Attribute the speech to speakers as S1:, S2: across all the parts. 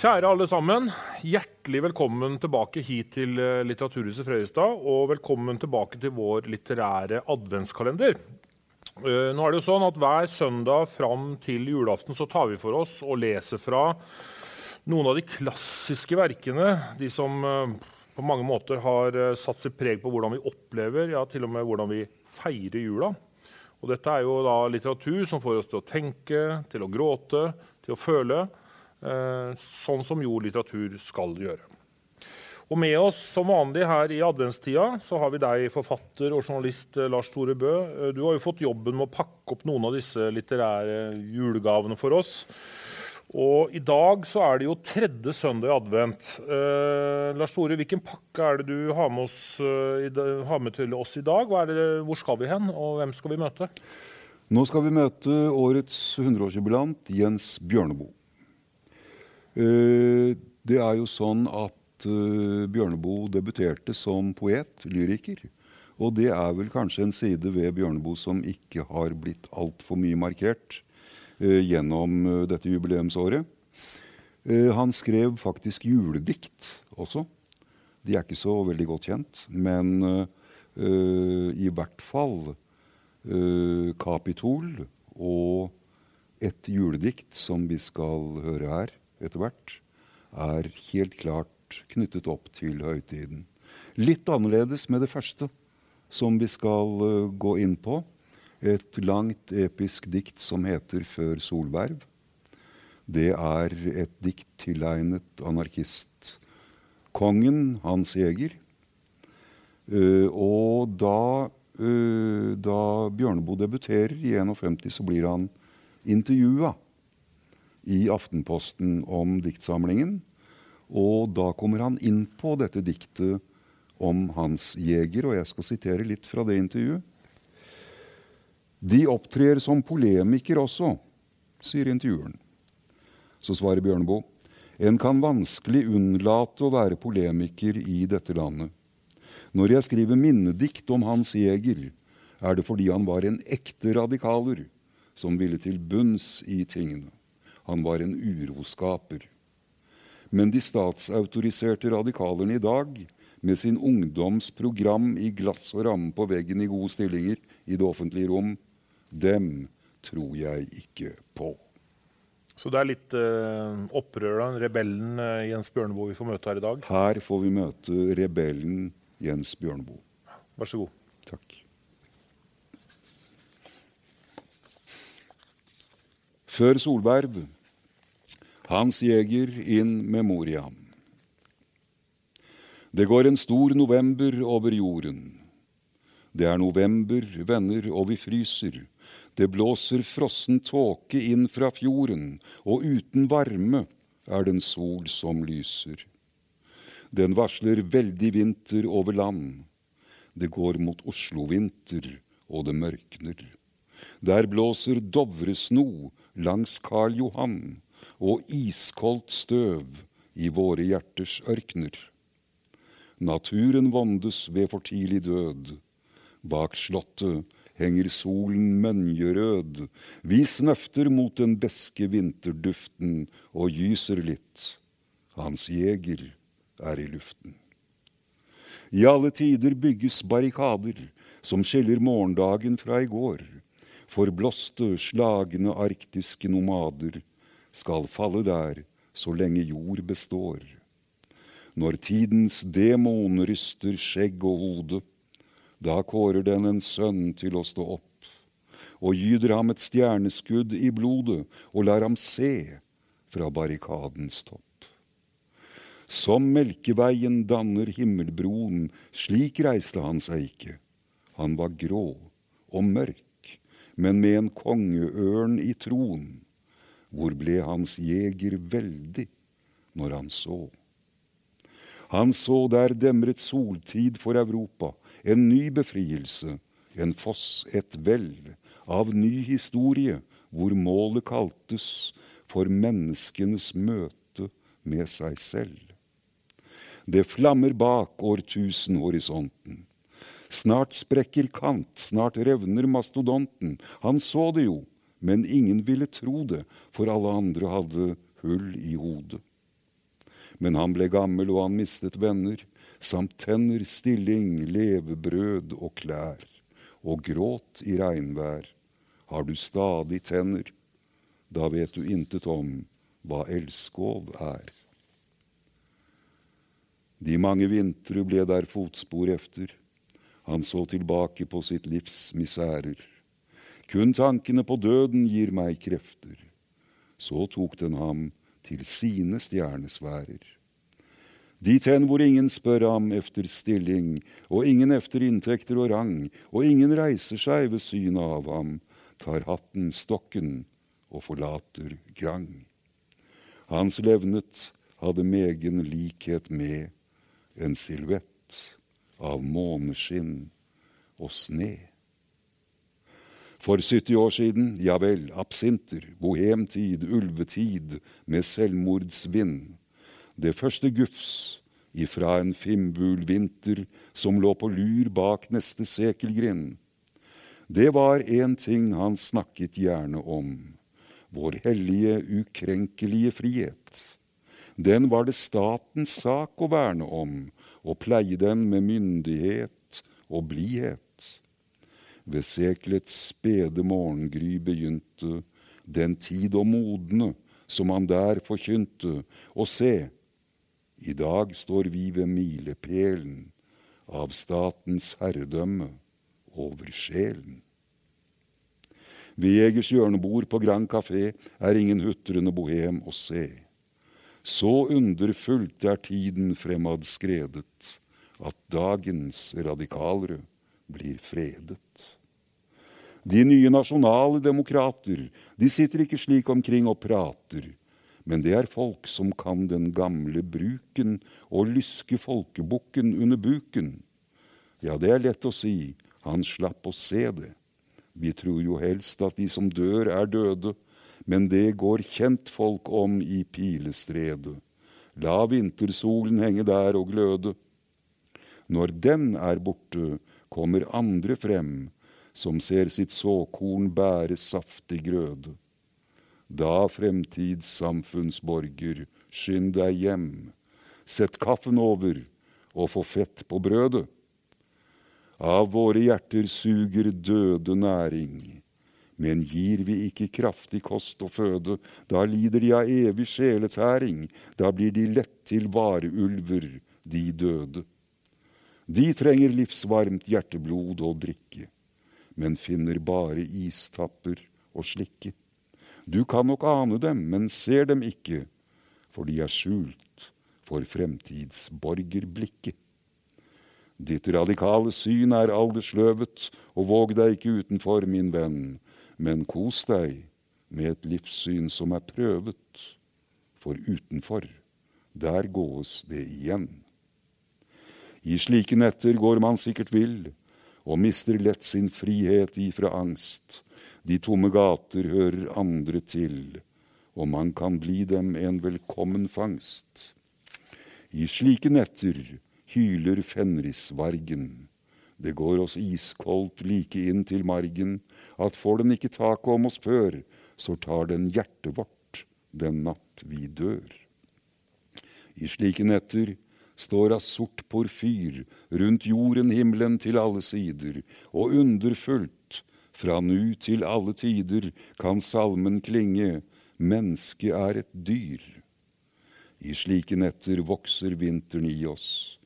S1: Kjære alle sammen. Hjertelig velkommen tilbake hit til eh, Litteraturhuset Frøyestad. Og velkommen tilbake til vår litterære adventskalender. Uh, nå er det jo sånn at Hver søndag fram til julaften så tar vi for oss og leser fra noen av de klassiske verkene. De som uh, på mange måter har satt sitt preg på hvordan vi opplever, ja, til og med hvordan vi feirer jula. Og dette er jo da litteratur som får oss til å tenke, til å gråte, til å føle. Eh, sånn som jo litteratur skal gjøre. Og med oss som vanlig her i adventstida så har vi deg, forfatter og journalist eh, Lars Tore Bø. Eh, du har jo fått jobben med å pakke opp noen av disse litterære julegavene for oss. Og i dag så er det jo tredje søndag i advent. Eh, Lars Tore, hvilken pakke er det du har med, oss, har med til oss i dag? Det, hvor skal vi hen, og hvem skal vi møte?
S2: Nå skal vi møte årets 100-årsjubilant Jens Bjørneboe. Eh, det er jo sånn at eh, Bjørneboe debuterte som poet, lyriker. Og det er vel kanskje en side ved Bjørneboe som ikke har blitt altfor mye markert eh, gjennom dette jubileumsåret. Han skrev faktisk juledikt også. De er ikke så veldig godt kjent, men uh, i hvert fall uh, Kapitol og et juledikt som vi skal høre her etter hvert, er helt klart knyttet opp til høytiden. Litt annerledes med det første, som vi skal uh, gå inn på. Et langt, episk dikt som heter 'Før solverv'. Det er et dikt tilegnet anarkistkongen Hans Eger. Uh, og da, uh, da Bjørneboe debuterer i 51, så blir han intervjua i Aftenposten om diktsamlingen. Og da kommer han inn på dette diktet om Hans Jæger, og jeg skal sitere litt fra det intervjuet. De opptrer som polemiker også, sier intervjueren. Så svarer Bjørneboe. En kan vanskelig unnlate å være polemiker i dette landet. Når jeg skriver minnedikt om Hans Jæger, er det fordi han var en ekte radikaler som ville til bunns i tingene. Han var en uroskaper. Men de statsautoriserte radikalerne i dag, med sin ungdomsprogram i glass og ramme på veggen i gode stillinger i det offentlige rom, dem tror jeg ikke på.
S1: Så det er litt uh, opprør, da? Rebellen uh, Jens Bjørneboe vi får møte her i dag?
S2: Her får vi møte rebellen Jens Bjørneboe.
S1: Vær så god.
S2: Takk. Før solverv hans Jæger in memoriam. Det går en stor november over jorden. Det er november, venner, og vi fryser. Det blåser frossen tåke inn fra fjorden, og uten varme er det en sol som lyser. Den varsler veldig vinter over land. Det går mot Oslo-vinter, og det mørkner. Der blåser Dovresno langs Karl Johan og iskoldt støv i våre hjerters ørkner. Naturen vondes ved for tidlig død. Bak slottet henger solen mønjerød. Vi snøfter mot den beske vinterduften og gyser litt. Hans jeger er i luften. I alle tider bygges barrikader som skiller morgendagen fra i går. Forblåste, slagne arktiske nomader skal falle der så lenge jord består. Når tidens demon ryster skjegg og hode, da kårer den en sønn til å stå opp, og gyder ham et stjerneskudd i blodet og lar ham se fra barrikadens topp. Som Melkeveien danner himmelbroen, slik reiste han seg ikke. Han var grå og mørk, men med en kongeørn i troen hvor ble hans jeger veldig når han så? Han så der demret soltid for Europa, en ny befrielse, en foss, et vel, av ny historie, hvor målet kaltes for menneskenes møte med seg selv. Det flammer bak årtusenhorisonten. Snart sprekker Kant, snart revner mastodonten. Han så det jo, men ingen ville tro det, for alle andre hadde hull i hodet. men han ble gammel og han mistet venner, samt tenner, stilling, levebrød og klær, og gråt i regnvær. Har du stadig tenner, da vet du intet om hva elskov er. De mange vintre ble der fotspor efter, han så tilbake på sitt livs misærer. Kun tankene på døden gir meg krefter. Så tok den ham til sine stjernesfærer. Dit hen hvor ingen spør ham efter stilling, og ingen efter inntekter og rang, og ingen reiser seg ved synet av ham, tar hatten stokken og forlater grang. Hans levnet hadde megen likhet med en silhuett av måneskinn og sne. For 70 år siden, ja vel, absinter, bohemtid, ulvetid med selvmordsvind. Det første gufs ifra en fimbul vinter som lå på lur bak neste sekelgrind. Det var én ting han snakket gjerne om, vår hellige, ukrenkelige frihet. Den var det statens sak å verne om, og pleie den med myndighet og blidhet. Ved seklets spede morgengry begynte den tid å modne som han der forkynte, og se, i dag står vi ved milepælen av statens herredømme over sjelen. Ved Jegers hjørnebord på Grand Café er ingen hutrende bohem å se. Så underfullt er tiden fremad skredet at dagens radikalere blir fredet. De nye nasjonale demokrater, de sitter ikke slik omkring og prater, men det er folk som kan den gamle bruken og lyske folkebukken under buken. Ja, det er lett å si, han slapp å se det. Vi tror jo helst at de som dør, er døde, men det går kjentfolk om i pilestredet. La vintersolen henge der og gløde. Når den er borte, kommer andre frem, som ser sitt såkorn bære saftig grøde. Da, fremtidssamfunnsborger, skynd deg hjem, sett kaffen over og få fett på brødet. Av våre hjerter suger døde næring, men gir vi ikke kraftig kost og føde, da lider de av evig sjeletæring, da blir de lett til vareulver, de døde. De trenger livsvarmt hjerteblod og drikke men finner bare istapper og slikke. Du kan nok ane dem, men ser dem ikke, for de er skjult for fremtidsborgerblikket. Ditt radikale syn er aldersløvet, og våg deg ikke utenfor, min venn, men kos deg med et livssyn som er prøvet, for utenfor, der gåes det igjen. I slike netter går man sikkert vill, og mister lett sin frihet ifra angst. De tomme gater hører andre til, og man kan bli dem en velkommen fangst. I slike netter hyler fenrisvargen. Det går oss iskoldt like inn til margen, at får den ikke taket om oss før, så tar den hjertet vårt den natt vi dør. I slike netter står av sort porfyr rundt jorden, himmelen til alle sider, og underfullt, fra nu til alle tider, kan salmen klinge, mennesket er et dyr. I slike netter vokser vinteren i oss.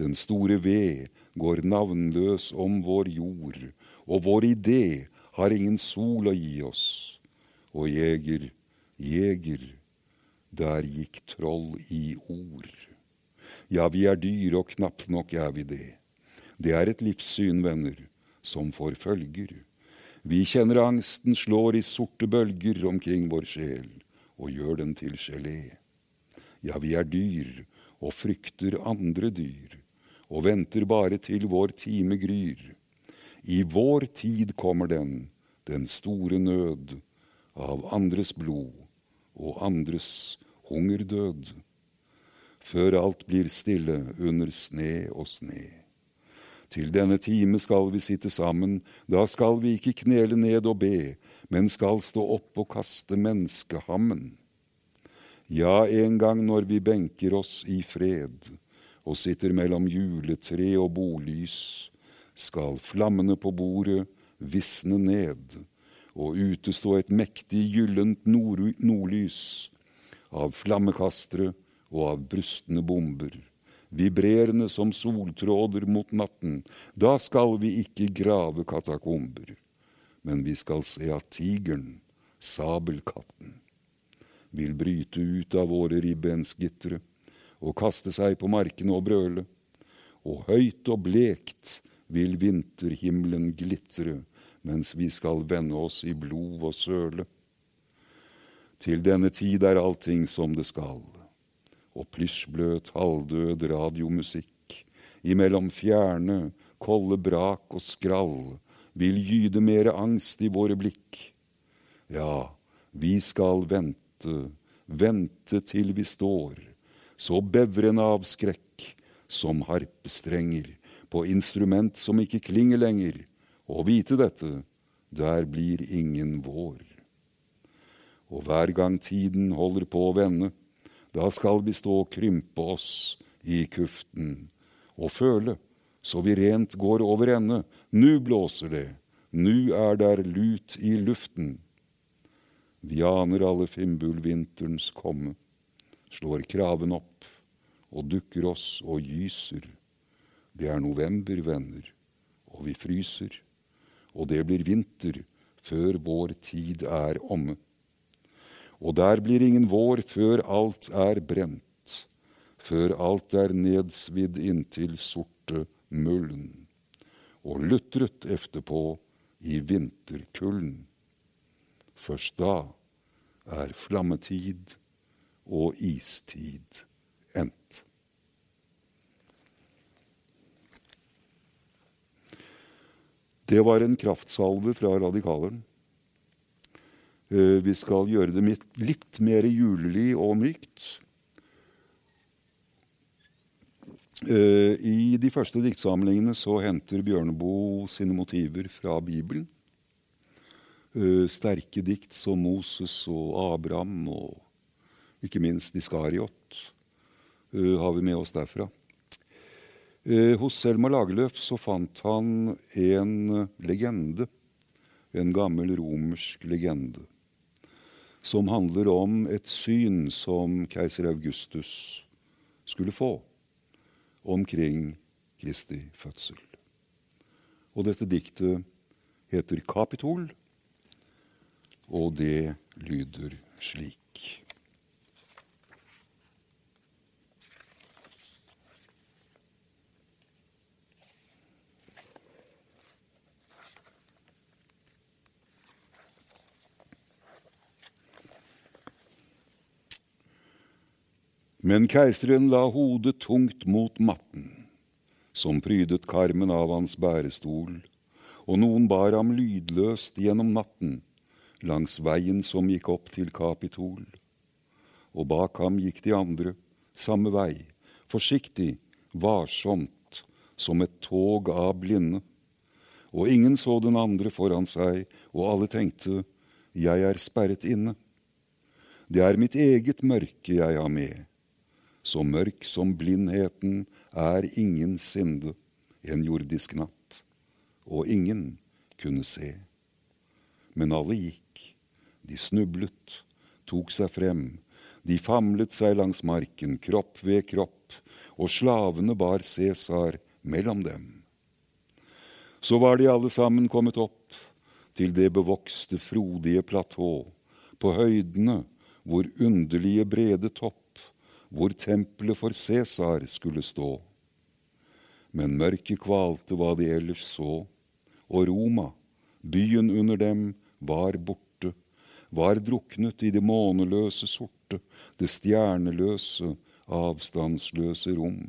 S2: Den store ved går navnløs om vår jord, og vår idé har ingen sol å gi oss. Og jeger, jeger, der gikk troll i ord. Ja, vi er dyr, og knapt nok er vi det. Det er et livssyn, venner, som får følger. Vi kjenner angsten slår i sorte bølger omkring vår sjel og gjør den til gelé. Ja, vi er dyr og frykter andre dyr og venter bare til vår time gryr. I vår tid kommer den, den store nød, av andres blod og andres hungerdød før alt blir stille under sne og sne. Til denne time skal vi sitte sammen, da skal vi ikke knele ned og be, men skal stå opp og kaste menneskehammen. Ja, en gang når vi benker oss i fred og sitter mellom juletre og bolys, skal flammene på bordet visne ned, og ute stå et mektig gyllent nord nordlys av flammekastere og av brustne bomber, vibrerende som soltråder mot natten. Da skal vi ikke grave katakomber, men vi skal se at tigeren, sabelkatten, vil bryte ut av våre ribbensgitre og kaste seg på markene og brøle, og høyt og blekt vil vinterhimmelen glitre mens vi skal vende oss i blod og søle. Til denne tid er allting som det skal, og plysjbløt, halvdød radiomusikk imellom fjerne, kolde brak og skrall vil gyde mere angst i våre blikk. Ja, vi skal vente, vente til vi står, så bevrende av skrekk som harpestrenger på instrument som ikke klinger lenger, og vite dette, der blir ingen vår. Og hver gang tiden holder på å vende, da skal vi stå og krympe oss i kuften og føle så vi rent går over ende. Nu blåser det, nu er der lut i luften. Vi aner alle fimbulvinterens komme, slår kraven opp og dukker oss og gyser. Det er november, venner, og vi fryser og det blir vinter før vår tid er omme. Og der blir ingen vår før alt er brent, før alt er nedsvidd inntil sorte mulden, og lutret efterpå i vinterkulden. Først da er flammetid og istid endt. Det var en kraftsalve fra Radikaleren. Eh, vi skal gjøre det litt mer julelig og mykt. Eh, I de første diktsamlingene så henter Bjørneboe sine motiver fra Bibelen. Eh, sterke dikt som Moses og Abraham og ikke minst Iskariot har vi med oss derfra. Uh, hos Selma Lagerlöf så fant han en legende, en gammel romersk legende, som handler om et syn som keiser Augustus skulle få omkring Kristi fødsel. Og dette diktet heter Kapitol, og det lyder slik. Men keiseren la hodet tungt mot matten, som prydet karmen av hans bærestol, og noen bar ham lydløst gjennom natten langs veien som gikk opp til Kapitol. Og bak ham gikk de andre, samme vei, forsiktig, varsomt, som et tog av blinde. Og ingen så den andre foran seg, og alle tenkte, jeg er sperret inne. Det er mitt eget mørke jeg har med så mørk som blindheten er ingen sinde en jordisk natt, og ingen kunne se. Men alle gikk, de snublet, tok seg frem, de famlet seg langs marken, kropp ved kropp, og slavene bar Cæsar mellom dem. Så var de alle sammen kommet opp til det bevokste, frodige platå, på høydene hvor underlige brede topp hvor tempelet for Cæsar skulle stå. Men mørket kvalte hva de ellers så, og Roma, byen under dem, var borte, var druknet i det måneløse sorte, det stjerneløse, avstandsløse rom.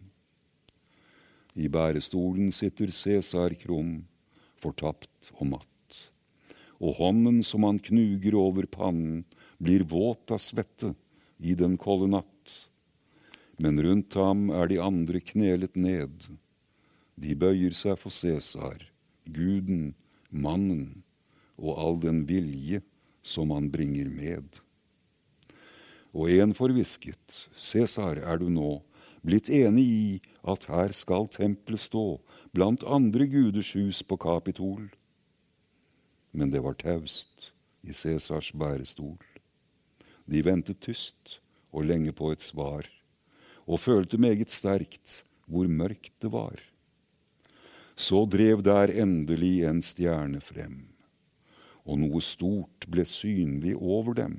S2: I bærestolen sitter Cæsar krum, fortapt og matt, og hånden som han knuger over pannen, blir våt av svette i den kolde natt men rundt ham er de andre knelet ned. De bøyer seg for Cæsar, guden, mannen og all den vilje som han bringer med. Og en forvisket, Cæsar, er du nå blitt enig i at her skal tempelet stå, blant andre guders hus på Kapitol? Men det var taust i Cæsars bærestol. De ventet tyst og lenge på et svar, og følte meget sterkt hvor mørkt det var. Så drev der endelig en stjerne frem, og noe stort ble synlig over dem.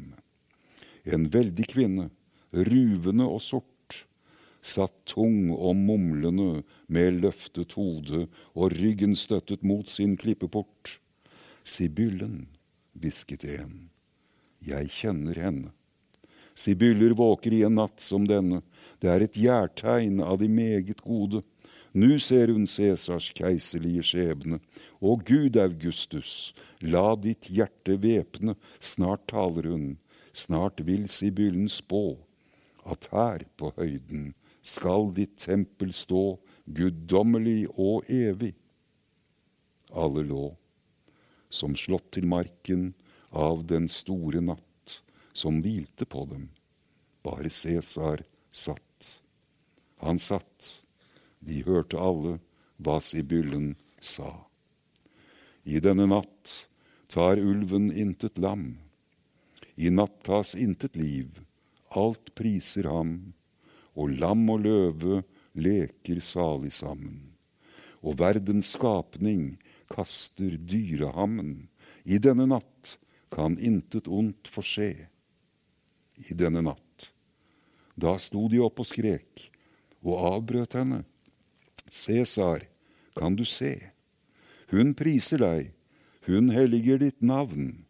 S2: En veldig kvinne, ruvende og sort, satt tung og mumlende med løftet hode og ryggen støttet mot sin klippeport. Sibyllen, hvisket en, jeg kjenner henne. Sibyller våker i en natt som denne, det er et gjærtegn av de meget gode. Nu ser hun Cæsars keiserlige skjebne. Å Gud Augustus, la ditt hjerte væpne, snart taler hun, snart vil Sibyllen spå, at her på høyden skal ditt tempel stå, guddommelig og evig. Alle lå, som slått til marken av den store natt, som hvilte på dem. Bare Cæsar satt. Han satt de hørte alle hva Sibyllen sa. I denne natt tar ulven intet lam. I natt tas intet liv, alt priser ham, og lam og løve leker salig sammen. Og verdens skapning kaster dyrehammen. I denne natt kan intet ondt få skje. I denne natt. Da sto de opp og skrek, og avbrøt henne Cæsar, kan du se? Hun priser deg, hun helliger ditt navn.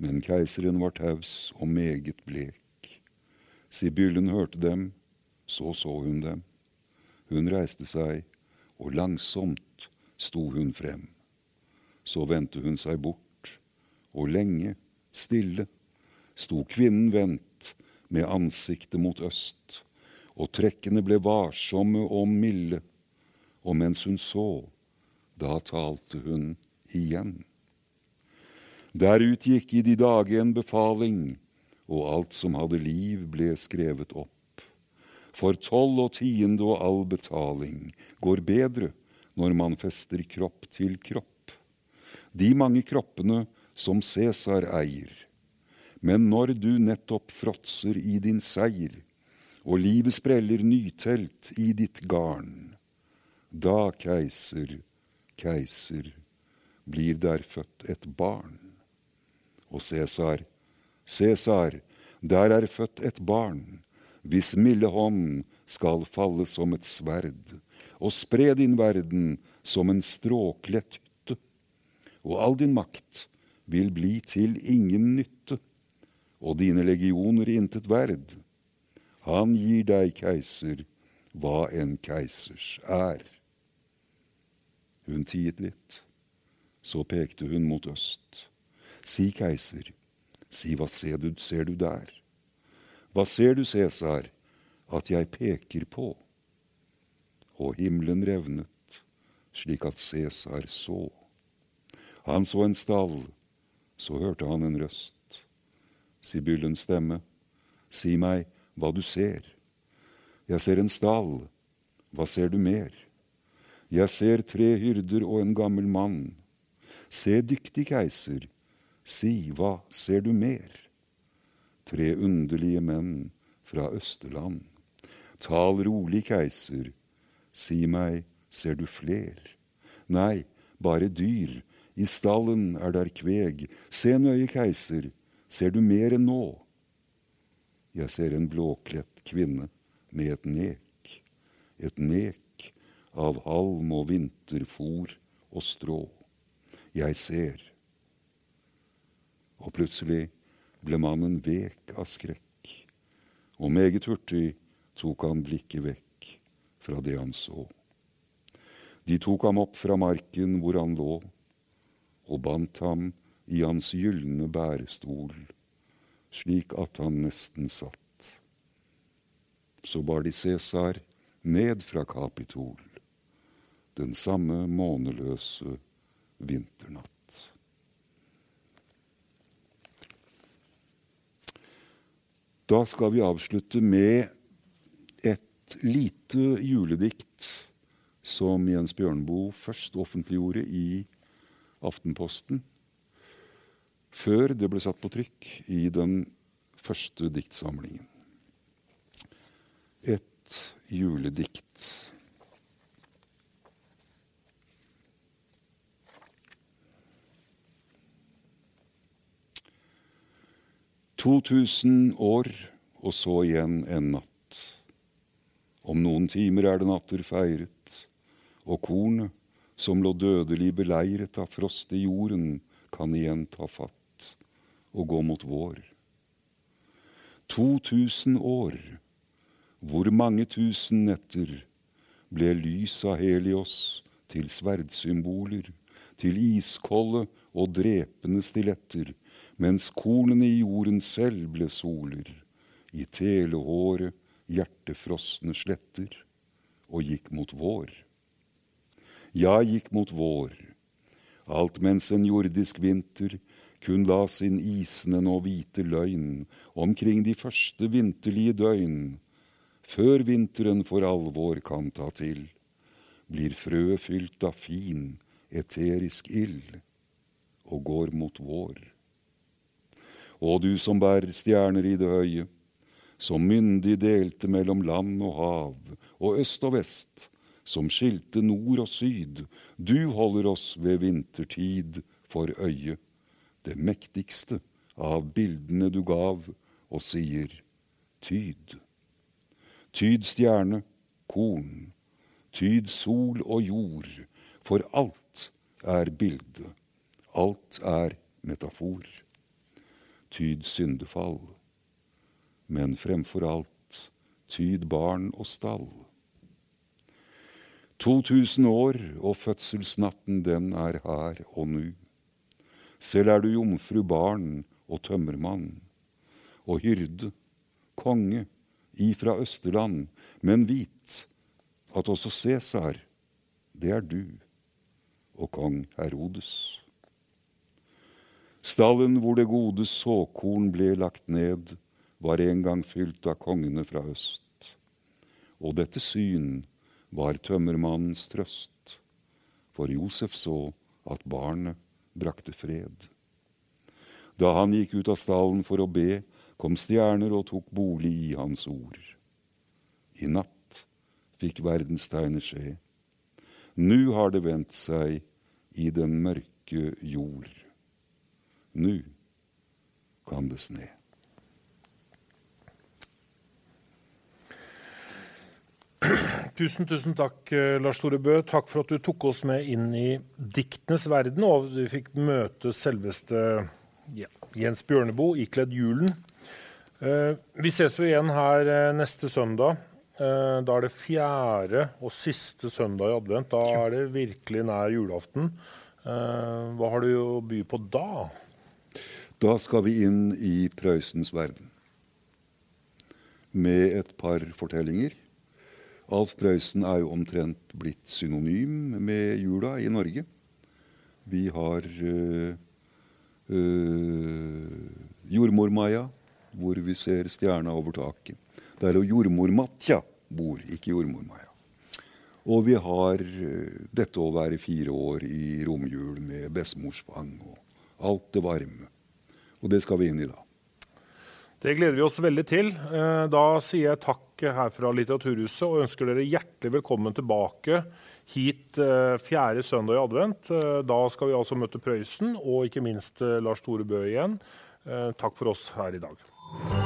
S2: Men keiseren var taus og meget blek. Sibyllen hørte dem, så så hun dem. Hun reiste seg, og langsomt sto hun frem. Så vendte hun seg bort, og lenge, stille, sto kvinnen vendt med ansiktet mot øst, og trekkene ble varsomme og milde og mens hun så, da talte hun igjen. Der utgikk i de dager en befaling, og alt som hadde liv, ble skrevet opp. For toll og tiende og all betaling går bedre når man fester kropp til kropp. De mange kroppene som Cæsar eier. Men når du nettopp fråtser i din seier, og livet spreller nytelt i ditt garn, da, keiser, keiser, blir der født et barn. Og Cæsar, Cæsar, der er født et barn, hvis milde hånd skal falle som et sverd, og spre din verden som en stråklett hytte, og all din makt vil bli til ingen nytte, og dine legioner intet verd. Han gir deg, keiser, hva en keisers er. Hun tiet litt. Så pekte hun mot øst. Si, keiser, si hva ser du, ser du der? Hva ser du, Cæsar, at jeg peker på? Og himmelen revnet, slik at Cæsar så. Han så en stall, så hørte han en røst. Sibyllens stemme, si meg hva du ser. Jeg ser en stall, hva ser du mer? Jeg ser tre hyrder og en gammel mann. Se, dyktig keiser, si, hva ser du mer? Tre underlige menn fra Østerland. Tal rolig, keiser, si meg, ser du fler? Nei, bare dyr, i stallen er der kveg. Se nøye, keiser, ser du mer enn nå? Jeg ser en blåkledt kvinne med et nek, et nek av halm og vinterfòr og strå. Jeg ser. Og plutselig ble mannen vek av skrekk, og meget hurtig tok han blikket vekk fra det han så. De tok ham opp fra marken hvor han lå, og bandt ham i hans gylne bærestol, slik at han nesten satt. Så bar de Cæsar ned fra Kapitol den samme måneløse vinternatt. Da skal vi avslutte med et lite juledikt som Jens Bjørnboe først offentliggjorde i Aftenposten, før det ble satt på trykk i den første diktsamlingen. Et juledikt. 2000 år, og så igjen en natt. Om noen timer er det natter feiret, og kornet, som lå dødelig beleiret av frost i jorden, kan igjen ta fatt og gå mot vår. 2000 år, hvor mange tusen netter ble lys av Helios til sverdsymboler, til iskolde og drepende stiletter, mens kornene i jorden selv ble soler, i telehåret hjertefrosne sletter, og gikk mot vår. Ja, gikk mot vår, alt mens en jordisk vinter kun la sin isende nå hvite løgn omkring de første vinterlige døgn, før vinteren for alvor kan ta til, blir frøet fylt av fin, eterisk ild og går mot vår. Og du som bærer stjerner i det høye, som myndig delte mellom land og hav og øst og vest, som skilte nord og syd, du holder oss ved vintertid for øye, det mektigste av bildene du gav, og sier tyd. Tyd stjerne, korn, tyd sol og jord, for alt er bilde, alt er metafor tyd syndefall, men fremfor alt tyd barn og stall. 2000 år, og fødselsnatten den er her og nu. Selv er du jomfru, barn og tømmermann, og hyrde, konge, ifra Østerland, men vit at også Cæsar, det er du, og kong Herodes. Stallen hvor det gode såkorn ble lagt ned, var en gang fylt av kongene fra øst. Og dette syn var tømmermannens trøst, for Josef så at barnet brakte fred. Da han gikk ut av stallen for å be, kom stjerner og tok bolig i hans ord. I natt fikk verdenstegnet skje. Nu har det vendt seg i den mørke jord. Nå kan det sne.
S1: Tusen, tusen takk, eh, Lars Tore Bø. Takk for at du tok oss med inn i diktenes verden, og vi fikk møte selveste ja, Jens Bjørneboe ikledd julen. Eh, vi ses jo igjen her eh, neste søndag. Eh, da er det fjerde og siste søndag i advent. Da er det virkelig nær julaften. Eh, hva har du å by på da?
S2: Da skal vi inn i Prøysens verden med et par fortellinger. Alf Prøysen er jo omtrent blitt synonym med jula i Norge. Vi har øh, øh, Jordmor-Maja, hvor vi ser stjerna over taket. Der er jordmor-Matja bor, ikke jordmor-Maja. Og vi har øh, dette å være fire år i romjul med bestemorspang og alt det varme. Og det skal vi inn i da.
S1: Det gleder vi oss veldig til. Eh, da sier jeg takk her fra Litteraturhuset og ønsker dere hjertelig velkommen tilbake hit eh, fjerde søndag i advent. Eh, da skal vi altså møte Prøysen og ikke minst Lars Tore Bø igjen. Takk for oss her i dag.